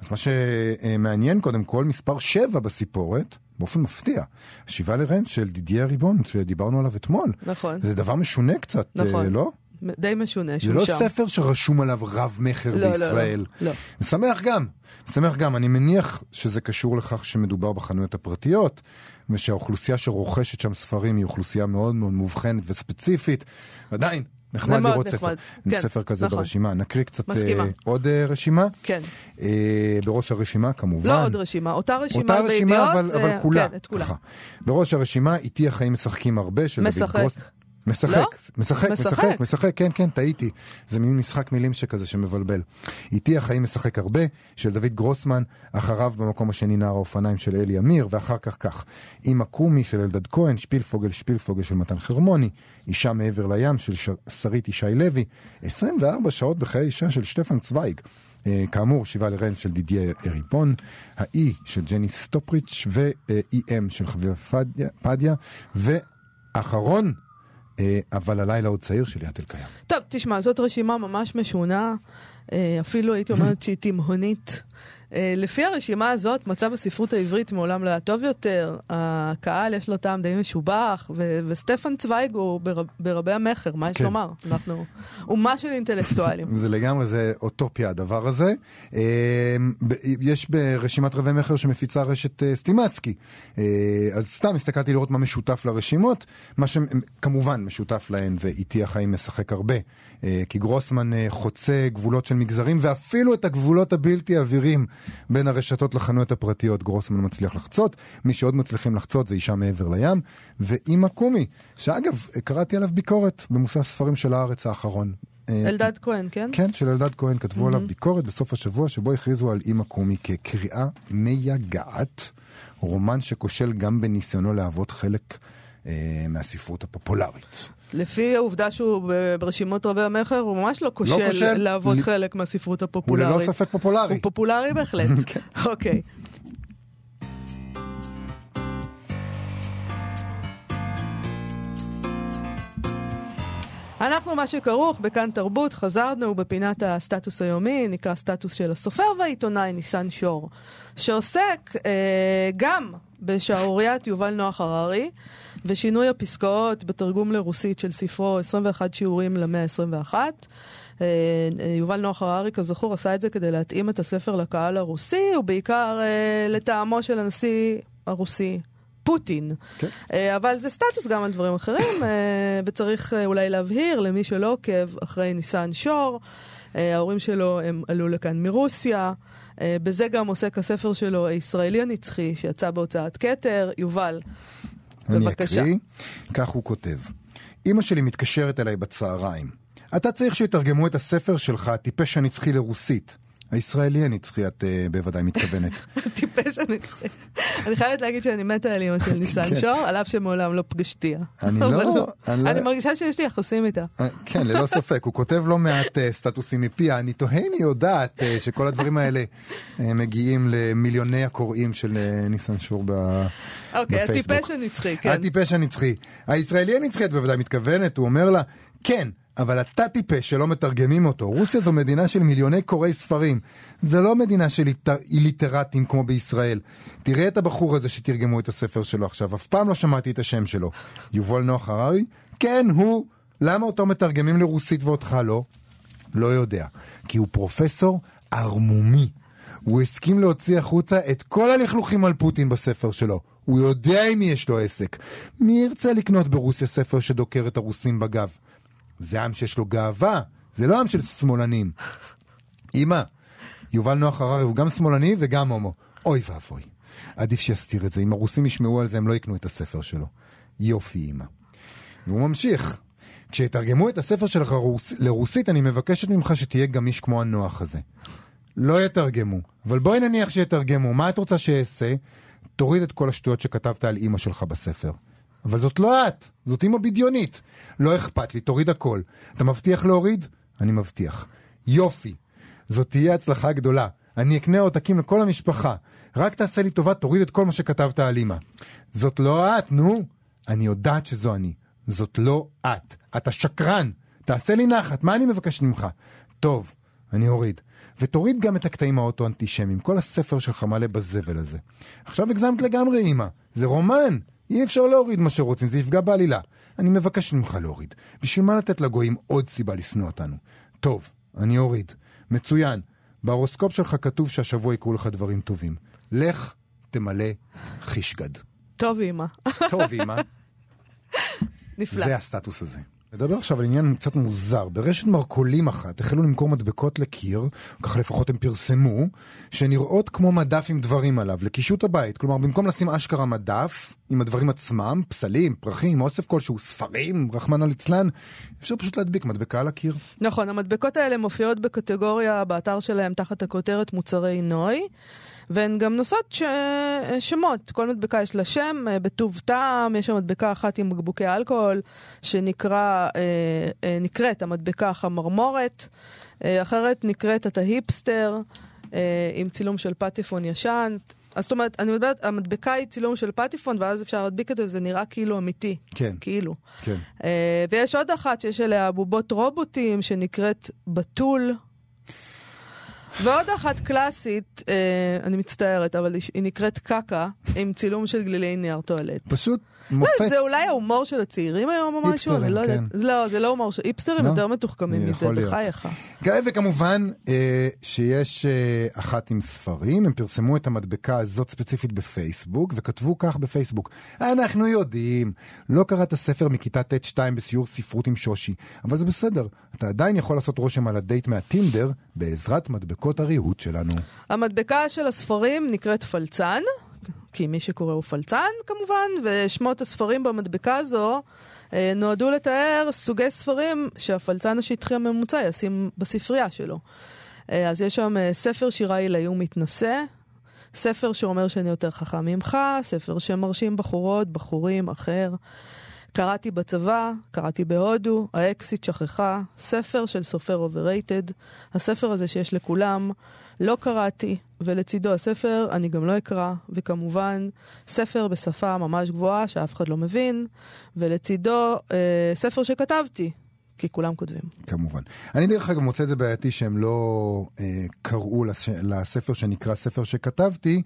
אז מה שמעניין קודם כל, מספר 7 בסיפורת, באופן מפתיע, שיבה לרנט של דידיה ריבון, שדיברנו עליו אתמול. נכון. זה דבר משונה קצת, נכון. אה, לא? די משונה זה שהוא לא שם. ספר שרשום עליו רב מכר לא, בישראל. לא, לא. משמח גם, משמח גם. אני מניח שזה קשור לכך שמדובר בחנויות הפרטיות, ושהאוכלוסייה שרוכשת שם ספרים היא אוכלוסייה מאוד מאוד מובחנת וספציפית. ועדיין, נחמד לראות נחמד. ספר, כן, ספר כזה נכון. ברשימה. נקריא קצת מסכימה. אה, עוד אה, רשימה. כן. אה, בראש הרשימה כמובן. לא עוד רשימה, אותה רשימה אותה רשימה, בידיעות. אבל, אבל אה, כולה. כן, את כולה. בראש הרשימה, איתי החיים משחקים הרבה, של דוד. גרוס. משחק, לא? משחק, משחק. משחק, משחק, כן, כן, טעיתי. זה מין משחק מילים שכזה שמבלבל. איתי החיים משחק הרבה, של דוד גרוסמן, אחריו במקום השני נער האופניים של אלי אמיר, ואחר כך כך. אמא קומי של אלדד כהן, שפילפוגל שפילפוגל של מתן חרמוני, אישה מעבר לים של ש- שרית ישי לוי, 24 שעות בחיי אישה של שטפן צוויג. אה, כאמור, שיבה לרן של דידיה אריפון, האי של ג'ני סטופריץ' ו-EM של חביבה פדיה, פדיה, ואחרון, אה, אבל הלילה עוד צעיר של ליאת אלקיים. טוב, תשמע, זאת רשימה ממש משונה, אה, אפילו הייתי אומרת שהיא תימהונית. אה, לפי הרשימה הזאת, מצב הספרות העברית מעולם לא היה טוב יותר, הקהל יש לו טעם די משובח, ו- וסטפן צוויג הוא בר- ברבי המכר, מה יש כן. לומר? אנחנו אומה של אינטלקטואלים. זה לגמרי, זה אוטופיה הדבר הזה. אה, יש ברשימת רבי מכר שמפיצה רשת אה, סטימצקי. אז סתם הסתכלתי לראות מה משותף לרשימות. מה שכמובן משותף להן זה איתי החיים משחק הרבה. כי גרוסמן חוצה גבולות של מגזרים, ואפילו את הגבולות הבלתי עבירים בין הרשתות לחנויות הפרטיות גרוסמן מצליח לחצות. מי שעוד מצליחים לחצות זה אישה מעבר לים. ואימא קומי, שאגב, קראתי עליו ביקורת במושא הספרים של הארץ האחרון. אה, אלדד כהן, כן? כן, של אלדד כהן, כתבו עליו ביקורת בסוף השבוע, שבו הכריזו על אימא קומי כקריאה מייגעת, רומן שכושל גם בניסיונו להוות חלק מהספרות הפופולרית. לפי העובדה שהוא ברשימות רבי המכר, הוא ממש לא כושל כושל. להוות ל- חלק מהספרות הוא הפופולרית. ללא ספק פופולרי. הוא פופולרי בהחלט. כן. אוקיי. אנחנו מה שכרוך בכאן תרבות, חזרנו בפינת הסטטוס היומי, נקרא סטטוס של הסופר והעיתונאי ניסן שור, שעוסק אה, גם בשערוריית יובל נוח הררי ושינוי הפסקאות בתרגום לרוסית של ספרו 21 שיעורים למאה ה-21. אה, יובל נוח הררי, כזכור, עשה את זה כדי להתאים את הספר לקהל הרוסי, ובעיקר אה, לטעמו של הנשיא הרוסי. פוטין. כן. אה, אבל זה סטטוס גם על דברים אחרים, אה, וצריך אה, אולי להבהיר למי שלא עוקב אחרי ניסן שור, אה, ההורים שלו הם עלו לכאן מרוסיה, אה, בזה גם עוסק הספר שלו, הישראלי הנצחי, שיצא בהוצאת כתר. יובל, אני בבקשה. אקריא, כך הוא כותב: אמא שלי מתקשרת אליי בצהריים. אתה צריך שיתרגמו את הספר שלך, הטיפש הנצחי לרוסית. הישראלי הנצחי, את uh, בוודאי מתכוונת. טיפש הנצחי. אני חייבת להגיד שאני מתה על אימא של ניסן כן. שור, על אף שמעולם לא פגשתיה. אני אבל לא- אני לא- אני מרגישה שיש לי יחסים איתה. אה, כן, ללא ספק, הוא כותב לא מעט uh, סטטוסים מפיה. אני תוהה אם היא יודעת שכל הדברים האלה מגיעים למיליוני הקוראים של ניסן שור. אוקיי, בפייסבוק. הטיפש הנצחי, כן. הטיפש הנצחי. הישראלי הנצחי, את בוודאי מתכוונת, הוא אומר לה, כן, אבל אתה טיפש שלא מתרגמים אותו. רוסיה זו מדינה של מיליוני קוראי ספרים. זה לא מדינה של איליטר- איליטרטים כמו בישראל. תראה את הבחור הזה שתרגמו את הספר שלו עכשיו, אף פעם לא שמעתי את השם שלו. יובל נוח הררי? כן, הוא. למה אותו מתרגמים לרוסית ואותך לא? לא יודע. כי הוא פרופסור ערמומי. הוא הסכים להוציא החוצה את כל הלכלוכים על פוטין בספר שלו. הוא יודע עם מי יש לו עסק. מי ירצה לקנות ברוסיה ספר שדוקר את הרוסים בגב? זה עם שיש לו גאווה, זה לא עם של שמאלנים. אמא, יובל נוח הררי הוא גם שמאלני וגם הומו. אוי ואבוי. עדיף שיסתיר את זה. אם הרוסים ישמעו על זה, הם לא יקנו את הספר שלו. יופי, אמא. והוא ממשיך. כשיתרגמו את הספר שלך רוס... לרוסית, אני מבקשת ממך שתהיה גמיש כמו הנוח הזה. לא יתרגמו, אבל בואי נניח שיתרגמו. מה את רוצה שאעשה? תוריד את כל השטויות שכתבת על אימא שלך בספר. אבל זאת לא את, זאת אימא בדיונית. לא אכפת לי, תוריד הכל. אתה מבטיח להוריד? אני מבטיח. יופי. זאת תהיה הצלחה גדולה. אני אקנה עותקים לכל המשפחה. רק תעשה לי טובה, תוריד את כל מה שכתבת על אימא. זאת לא את, נו. אני יודעת שזו אני. זאת לא את. אתה שקרן. תעשה לי נחת, מה אני מבקשת ממך? טוב, אני אוריד. ותוריד גם את הקטעים האוטו-אנטישמיים, כל הספר שלך מלא בזבל הזה. עכשיו הגזמת לגמרי, אמא. זה רומן. אי אפשר להוריד מה שרוצים, זה יפגע בעלילה. אני מבקש ממך להוריד. בשביל מה לתת לגויים עוד סיבה לשנוא אותנו? טוב, אני אוריד. מצוין. בהורוסקופ שלך כתוב שהשבוע יקרו לך דברים טובים. לך, תמלא חישגד. טוב, אימא. טוב, אמא. נפלא. זה הסטטוס הזה. נדבר עכשיו על עניין קצת מוזר. ברשת מרכולים אחת החלו למכור מדבקות לקיר, ככה לפחות הם פרסמו, שנראות כמו מדף עם דברים עליו, לקישוט הבית. כלומר, במקום לשים אשכרה מדף עם הדברים עצמם, פסלים, פרחים, אוסף כלשהו, ספרים, רחמנא ליצלן, אפשר פשוט להדביק מדבקה על הקיר. נכון, המדבקות האלה מופיעות בקטגוריה באתר שלהם תחת הכותרת מוצרי נוי. והן גם נושאות ש... שמות, כל מדבקה יש לה שם, אה, בטוב טעם, יש שם מדבקה אחת עם בקבוקי אלכוהול, שנקרא, אה, אה, המדבקה החמרמורת, אחרת נקראת אתה היפסטר, אה, עם צילום של פטיפון ישן. אז זאת אומרת, אני מדברת, המדבקה היא צילום של פטיפון, ואז אפשר להדביק את זה, זה נראה כאילו אמיתי. כן. כאילו. כן. ויש עוד אחת שיש עליה בובות רובוטים, שנקראת בתול. ועוד אחת קלאסית, אה, אני מצטערת, אבל היא- נקראת קקה, עם צילום של גלילי נייר טואלט. פשוט לא, מופת. זה אולי ההומור של הצעירים היום או משהו, היפסטרים, אני לא יודעת. כן. זה לא, זה לא הומור של... היפסטרים לא? יותר מתוחכמים מזה, יכול להיות. בחייך. כן, וכמובן אה, שיש אה, אחת עם ספרים, הם פרסמו את המדבקה הזאת ספציפית בפייסבוק, וכתבו כך בפייסבוק: אנחנו יודעים, לא קראת ספר מכיתה ט'2 בסיור ספרות עם שושי, אבל זה בסדר, אתה עדיין יכול לעשות רושם על הדייט מהטינדר בעזרת מדבקות הריהוט שלנו. המדבקה של הספרים נקראת פלצן, כי מי שקורא הוא פלצן כמובן, ושמות הספרים במדבקה הזו אה, נועדו לתאר סוגי ספרים שהפלצן השטחי הממוצע ישים בספרייה שלו. אה, אז יש שם אה, ספר שירה עילאי ומתנשא, ספר שאומר שאני יותר חכם ממך, ספר שמרשים בחורות, בחורים, אחר. קראתי בצבא, קראתי בהודו, האקסיט שכחה, ספר של סופר אוברייטד, הספר הזה שיש לכולם, לא קראתי, ולצידו הספר אני גם לא אקרא, וכמובן ספר בשפה ממש גבוהה שאף אחד לא מבין, ולצידו אה, ספר שכתבתי, כי כולם כותבים. כמובן. אני דרך אגב מוצא את זה בעייתי שהם לא אה, קראו לש... לספר שנקרא ספר שכתבתי,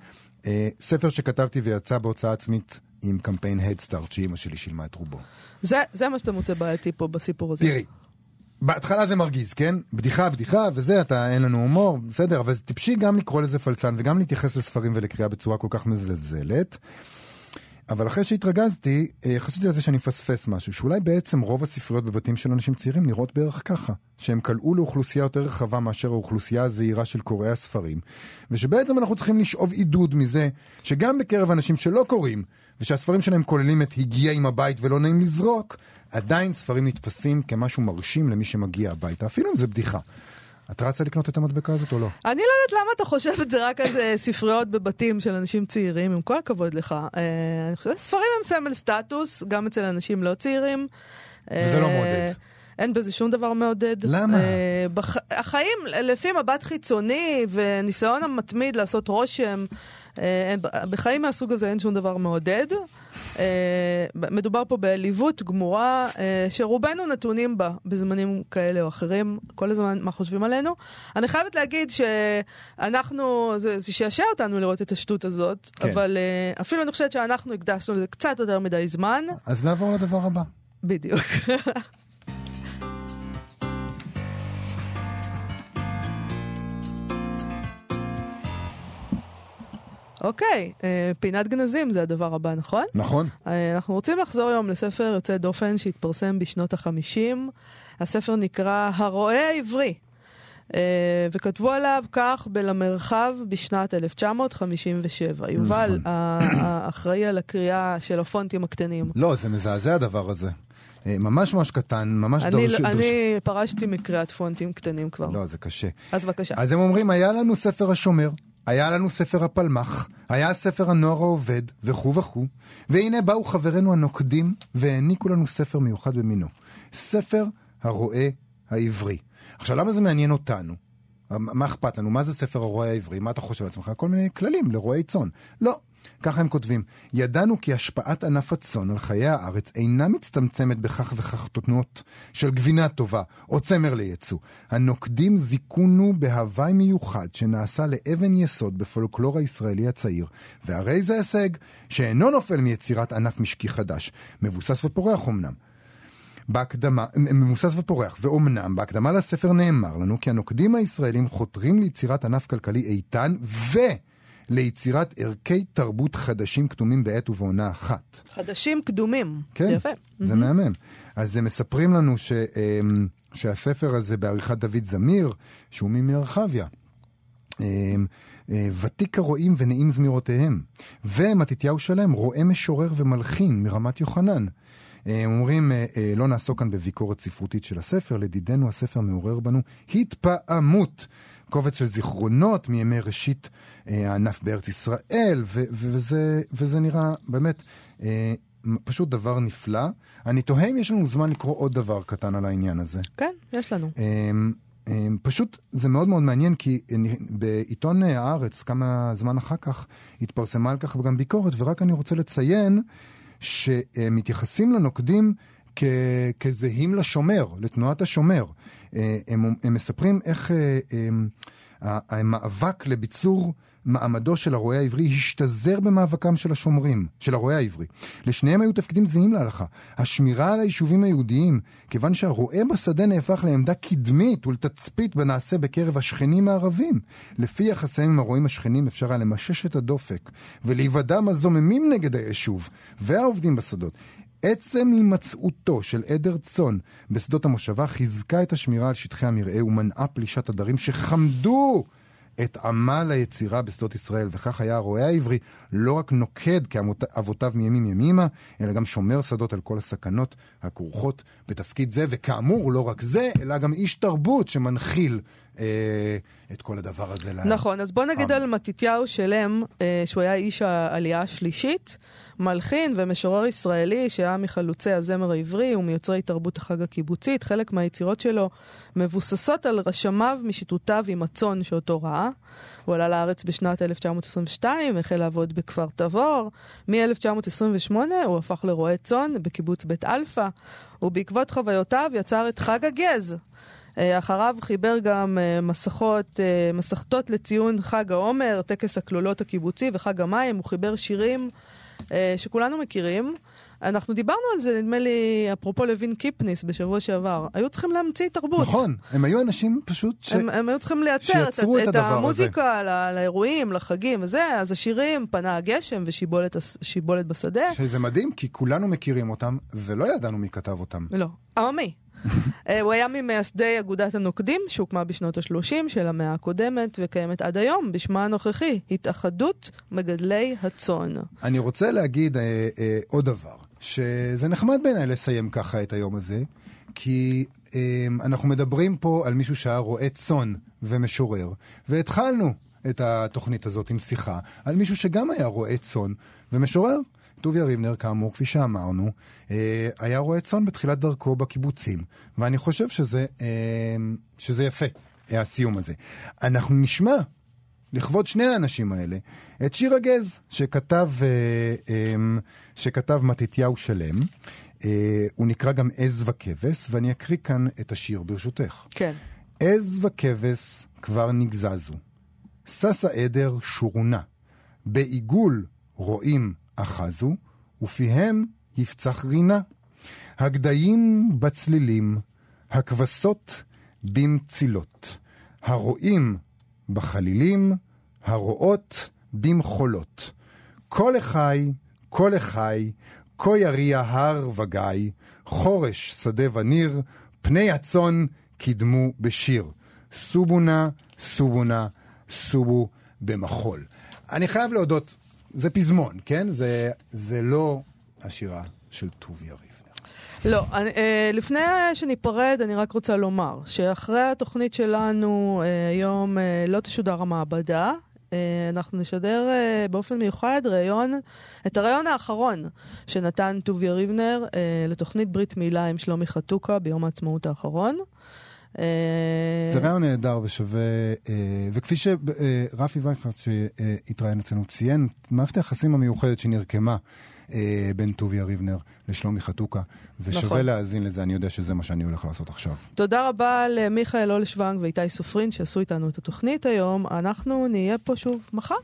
אה, ספר שכתבתי ויצא בהוצאה עצמית עם קמפיין הדסטארט שאימא שלי שילמה את רובו. זה, זה מה שאתה מוצא בעייתי פה בסיפור הזה. תראי, בהתחלה זה מרגיז, כן? בדיחה, בדיחה, וזה, אתה, אין לנו הומור, בסדר, אבל זה טיפשי גם לקרוא לזה פלצן וגם להתייחס לספרים ולקריאה בצורה כל כך מזלזלת. אבל אחרי שהתרגזתי, אה, חשבתי על זה שאני מפספס משהו, שאולי בעצם רוב הספריות בבתים של אנשים צעירים נראות בערך ככה, שהם כלאו לאוכלוסייה יותר רחבה מאשר האוכלוסייה הזעירה של קוראי הספרים, ושבעצם אנחנו צריכים לשאוב עידוד מזה שגם בקרב אנשים שלא קוראים, ושהספרים שלהם כוללים את הגיע עם הבית ולא נעים לזרוק, עדיין ספרים נתפסים כמשהו מרשים למי שמגיע הביתה, אפילו אם זה בדיחה. את רצה לקנות את המדבקה הזאת או לא? אני לא יודעת למה אתה חושב את זה רק על זה ספריות בבתים של אנשים צעירים, עם כל הכבוד לך. אה, אני חושבת, ספרים הם סמל סטטוס, גם אצל אנשים לא צעירים. וזה לא אה, מעודד. אין בזה שום דבר מעודד. למה? אה, בח... החיים, לפי מבט חיצוני וניסיון המתמיד לעשות רושם, אה. בחיים מהסוג הזה אין שום דבר מעודד. אה, מדובר פה בעליבות גמורה, אה, שרובנו נתונים בה בזמנים כאלה או אחרים, כל הזמן מה חושבים עלינו. אני חייבת להגיד שאנחנו, זה זה שעשע אותנו לראות את השטות הזאת, כן. אבל אה, אפילו אני חושבת שאנחנו הקדשנו לזה קצת יותר מדי זמן. אז נעבור לדבר הבא. בדיוק. אוקיי, אה, פינת גנזים זה הדבר הבא, נכון? נכון? אה, אנחנו רוצים לחזור היום לספר יוצא דופן שהתפרסם בשנות החמישים. הספר נקרא הרועה העברי, אה, וכתבו עליו כך בלמרחב בשנת 1957. יובל, נכון. ה- האחראי על הקריאה של הפונטים הקטנים. לא, זה מזעזע הדבר הזה. ממש ממש קטן, ממש אני, דורש... לא- דורש- אני פרשתי מקריאת פונטים קטנים כבר. לא, זה קשה. אז בבקשה. אז הם אומרים, היה לנו ספר השומר, היה לנו ספר הפלמ"ח, היה ספר הנוער העובד, וכו' וכו', והנה באו חברינו הנוקדים והעניקו לנו ספר מיוחד במינו. ספר הרועה העברי. עכשיו, למה זה מעניין אותנו? מה אכפת לנו? מה זה ספר הרועה העברי? מה אתה חושב על עצמך? כל מיני כללים לרועי צאן. לא. ככה הם כותבים, ידענו כי השפעת ענף הצאן על חיי הארץ אינה מצטמצמת בכך וכך תותנות של גבינה טובה או צמר ליצוא. הנוקדים זיכונו בהוואי מיוחד שנעשה לאבן יסוד בפולקלור הישראלי הצעיר, והרי זה הישג שאינו נופל מיצירת ענף משקי חדש, מבוסס ופורח אמנם. בהקדמה, מבוסס ופורח, ואומנם בהקדמה לספר נאמר לנו כי הנוקדים הישראלים חותרים ליצירת ענף כלכלי איתן וליצירת ערכי תרבות חדשים כתומים בעת ובעונה אחת. חדשים קדומים. כן, זה יפה. זה מהמם. אז הם מספרים לנו ש, אמ, שהספר הזה בעריכת דוד זמיר, שהוא ממרחביה. אמ, אה, ותיק הרועים ונעים זמירותיהם. ומתתיהו שלם, רועה משורר ומלחין מרמת יוחנן. אה, הם אומרים, אה, לא נעסוק כאן בביקורת ספרותית של הספר, לדידנו הספר מעורר בנו התפעמות. קובץ של זיכרונות מימי ראשית אה, הענף בארץ ישראל, ו- וזה, וזה נראה באמת אה, פשוט דבר נפלא. אני תוהה אם יש לנו זמן לקרוא עוד דבר קטן על העניין הזה. כן, יש לנו. אמ, אמ, פשוט זה מאוד מאוד מעניין כי אני- בעיתון אה, הארץ כמה זמן אחר כך התפרסמה על כך גם ביקורת ורק אני רוצה לציין שמתייחסים לנוקדים כ- כזהים לשומר, לתנועת השומר. אה, הם, הם מספרים איך אה, אמ, ה- המאבק לביצור מעמדו של הרועה העברי השתזר במאבקם של השומרים, של הרועה העברי. לשניהם היו תפקידים זהים להלכה. השמירה על היישובים היהודיים, כיוון שהרועה בשדה נהפך לעמדה קדמית ולתצפית בנעשה בקרב השכנים הערבים. לפי יחסיהם עם הרועים השכנים אפשר היה למשש את הדופק ולהיוודע מהזוממים נגד היישוב והעובדים בשדות. עצם הימצאותו של עדר צאן בשדות המושבה חיזקה את השמירה על שטחי המרעה ומנעה פלישת עדרים שחמדו את עמל היצירה בשדות ישראל, וכך היה הרועה העברי לא רק נוקד כאבותיו מימים ימימה, אלא גם שומר שדות על כל הסכנות הכרוכות בתפקיד זה, וכאמור, לא רק זה, אלא גם איש תרבות שמנחיל אה, את כל הדבר הזה. נכון, אז בוא נגיד עם. על מתתיהו שלם, אה, שהוא היה איש העלייה השלישית, מלחין ומשורר ישראלי שהיה מחלוצי הזמר העברי ומיוצרי תרבות החג הקיבוצית. חלק מהיצירות שלו מבוססות על רשמיו משיטוטיו עם הצאן שאותו רעה. הוא עלה לארץ בשנת 1922, החל לעבוד בכפר תבור. מ-1928 הוא הפך לרועה צאן בקיבוץ בית אלפא, ובעקבות חוויותיו יצר את חג הגז. אה, אחריו חיבר גם אה, מסכות, אה, מסכתות לציון חג העומר, טקס הכלולות הקיבוצי וחג המים. הוא חיבר שירים שכולנו מכירים. אנחנו דיברנו על זה, נדמה לי, אפרופו לוין קיפניס בשבוע שעבר. היו צריכים להמציא תרבות. נכון, הם היו אנשים פשוט ש... הם, הם היו צריכים לייצר את, את את הזה. המוזיקה לא, לאירועים, לחגים וזה, אז השירים, פנה הגשם ושיבולת שיבולת בשדה. שזה מדהים, כי כולנו מכירים אותם, ולא ידענו מי כתב אותם. לא, עממי. אה, הוא היה ממייסדי אגודת הנוקדים, שהוקמה בשנות ה-30 של המאה הקודמת, וקיימת עד היום, בשמה הנוכחי, התאחדות מגדלי הצאן. אני רוצה להגיד אה, אה, עוד דבר, שזה נחמד בעיניי לסיים ככה את היום הזה, כי אה, אנחנו מדברים פה על מישהו שהיה רועה צאן ומשורר, והתחלנו את התוכנית הזאת עם שיחה על מישהו שגם היה רועה צאן ומשורר. טוביה ריבנר, כאמור, כפי שאמרנו, אה, היה רועה צאן בתחילת דרכו בקיבוצים, ואני חושב שזה, אה, שזה יפה, אה, הסיום הזה. אנחנו נשמע לכבוד שני האנשים האלה, את שיר הגז, שכתב, אה, שכתב מתתיהו שלם. הוא נקרא גם עז וכבש, ואני אקריא כאן את השיר ברשותך. כן. עז וכבש כבר נגזזו, שש העדר שורונה, בעיגול רועים אחזו, ופיהם יפצח רינה. הגדיים בצלילים, הכבשות במצילות, הרועים בחלילים, הרועות במחולות. כל אחי, כל אחי, כה יריע הר וגיא, חורש שדה וניר, פני הצאן קידמו בשיר. סובו נא, סובו נא, סובו במחול. אני חייב להודות, זה פזמון, כן? זה, זה לא השירה של טוביה ריבנר. לא, אני, אה, לפני שניפרד, אני רק רוצה לומר שאחרי התוכנית שלנו אה, היום אה, לא תשודר המעבדה. אנחנו נשדר באופן מיוחד ראיון, את הראיון האחרון שנתן טוביה ריבנר לתוכנית ברית מילה עם שלומי חתוקה ביום העצמאות האחרון. אה, זה רעיון נהדר ושווה, אה, וכפי שרפי וייכרט שהתראיין אצלנו ציין, מערכת היחסים המיוחדת שנרקמה אה, בין טוביה ריבנר לשלומי חתוקה, ושווה נכון. להאזין לזה, אני יודע שזה מה שאני הולך לעשות עכשיו. תודה רבה למיכאל אולשוונג ואיתי סופרין שעשו איתנו את התוכנית היום. אנחנו נהיה פה שוב מחר.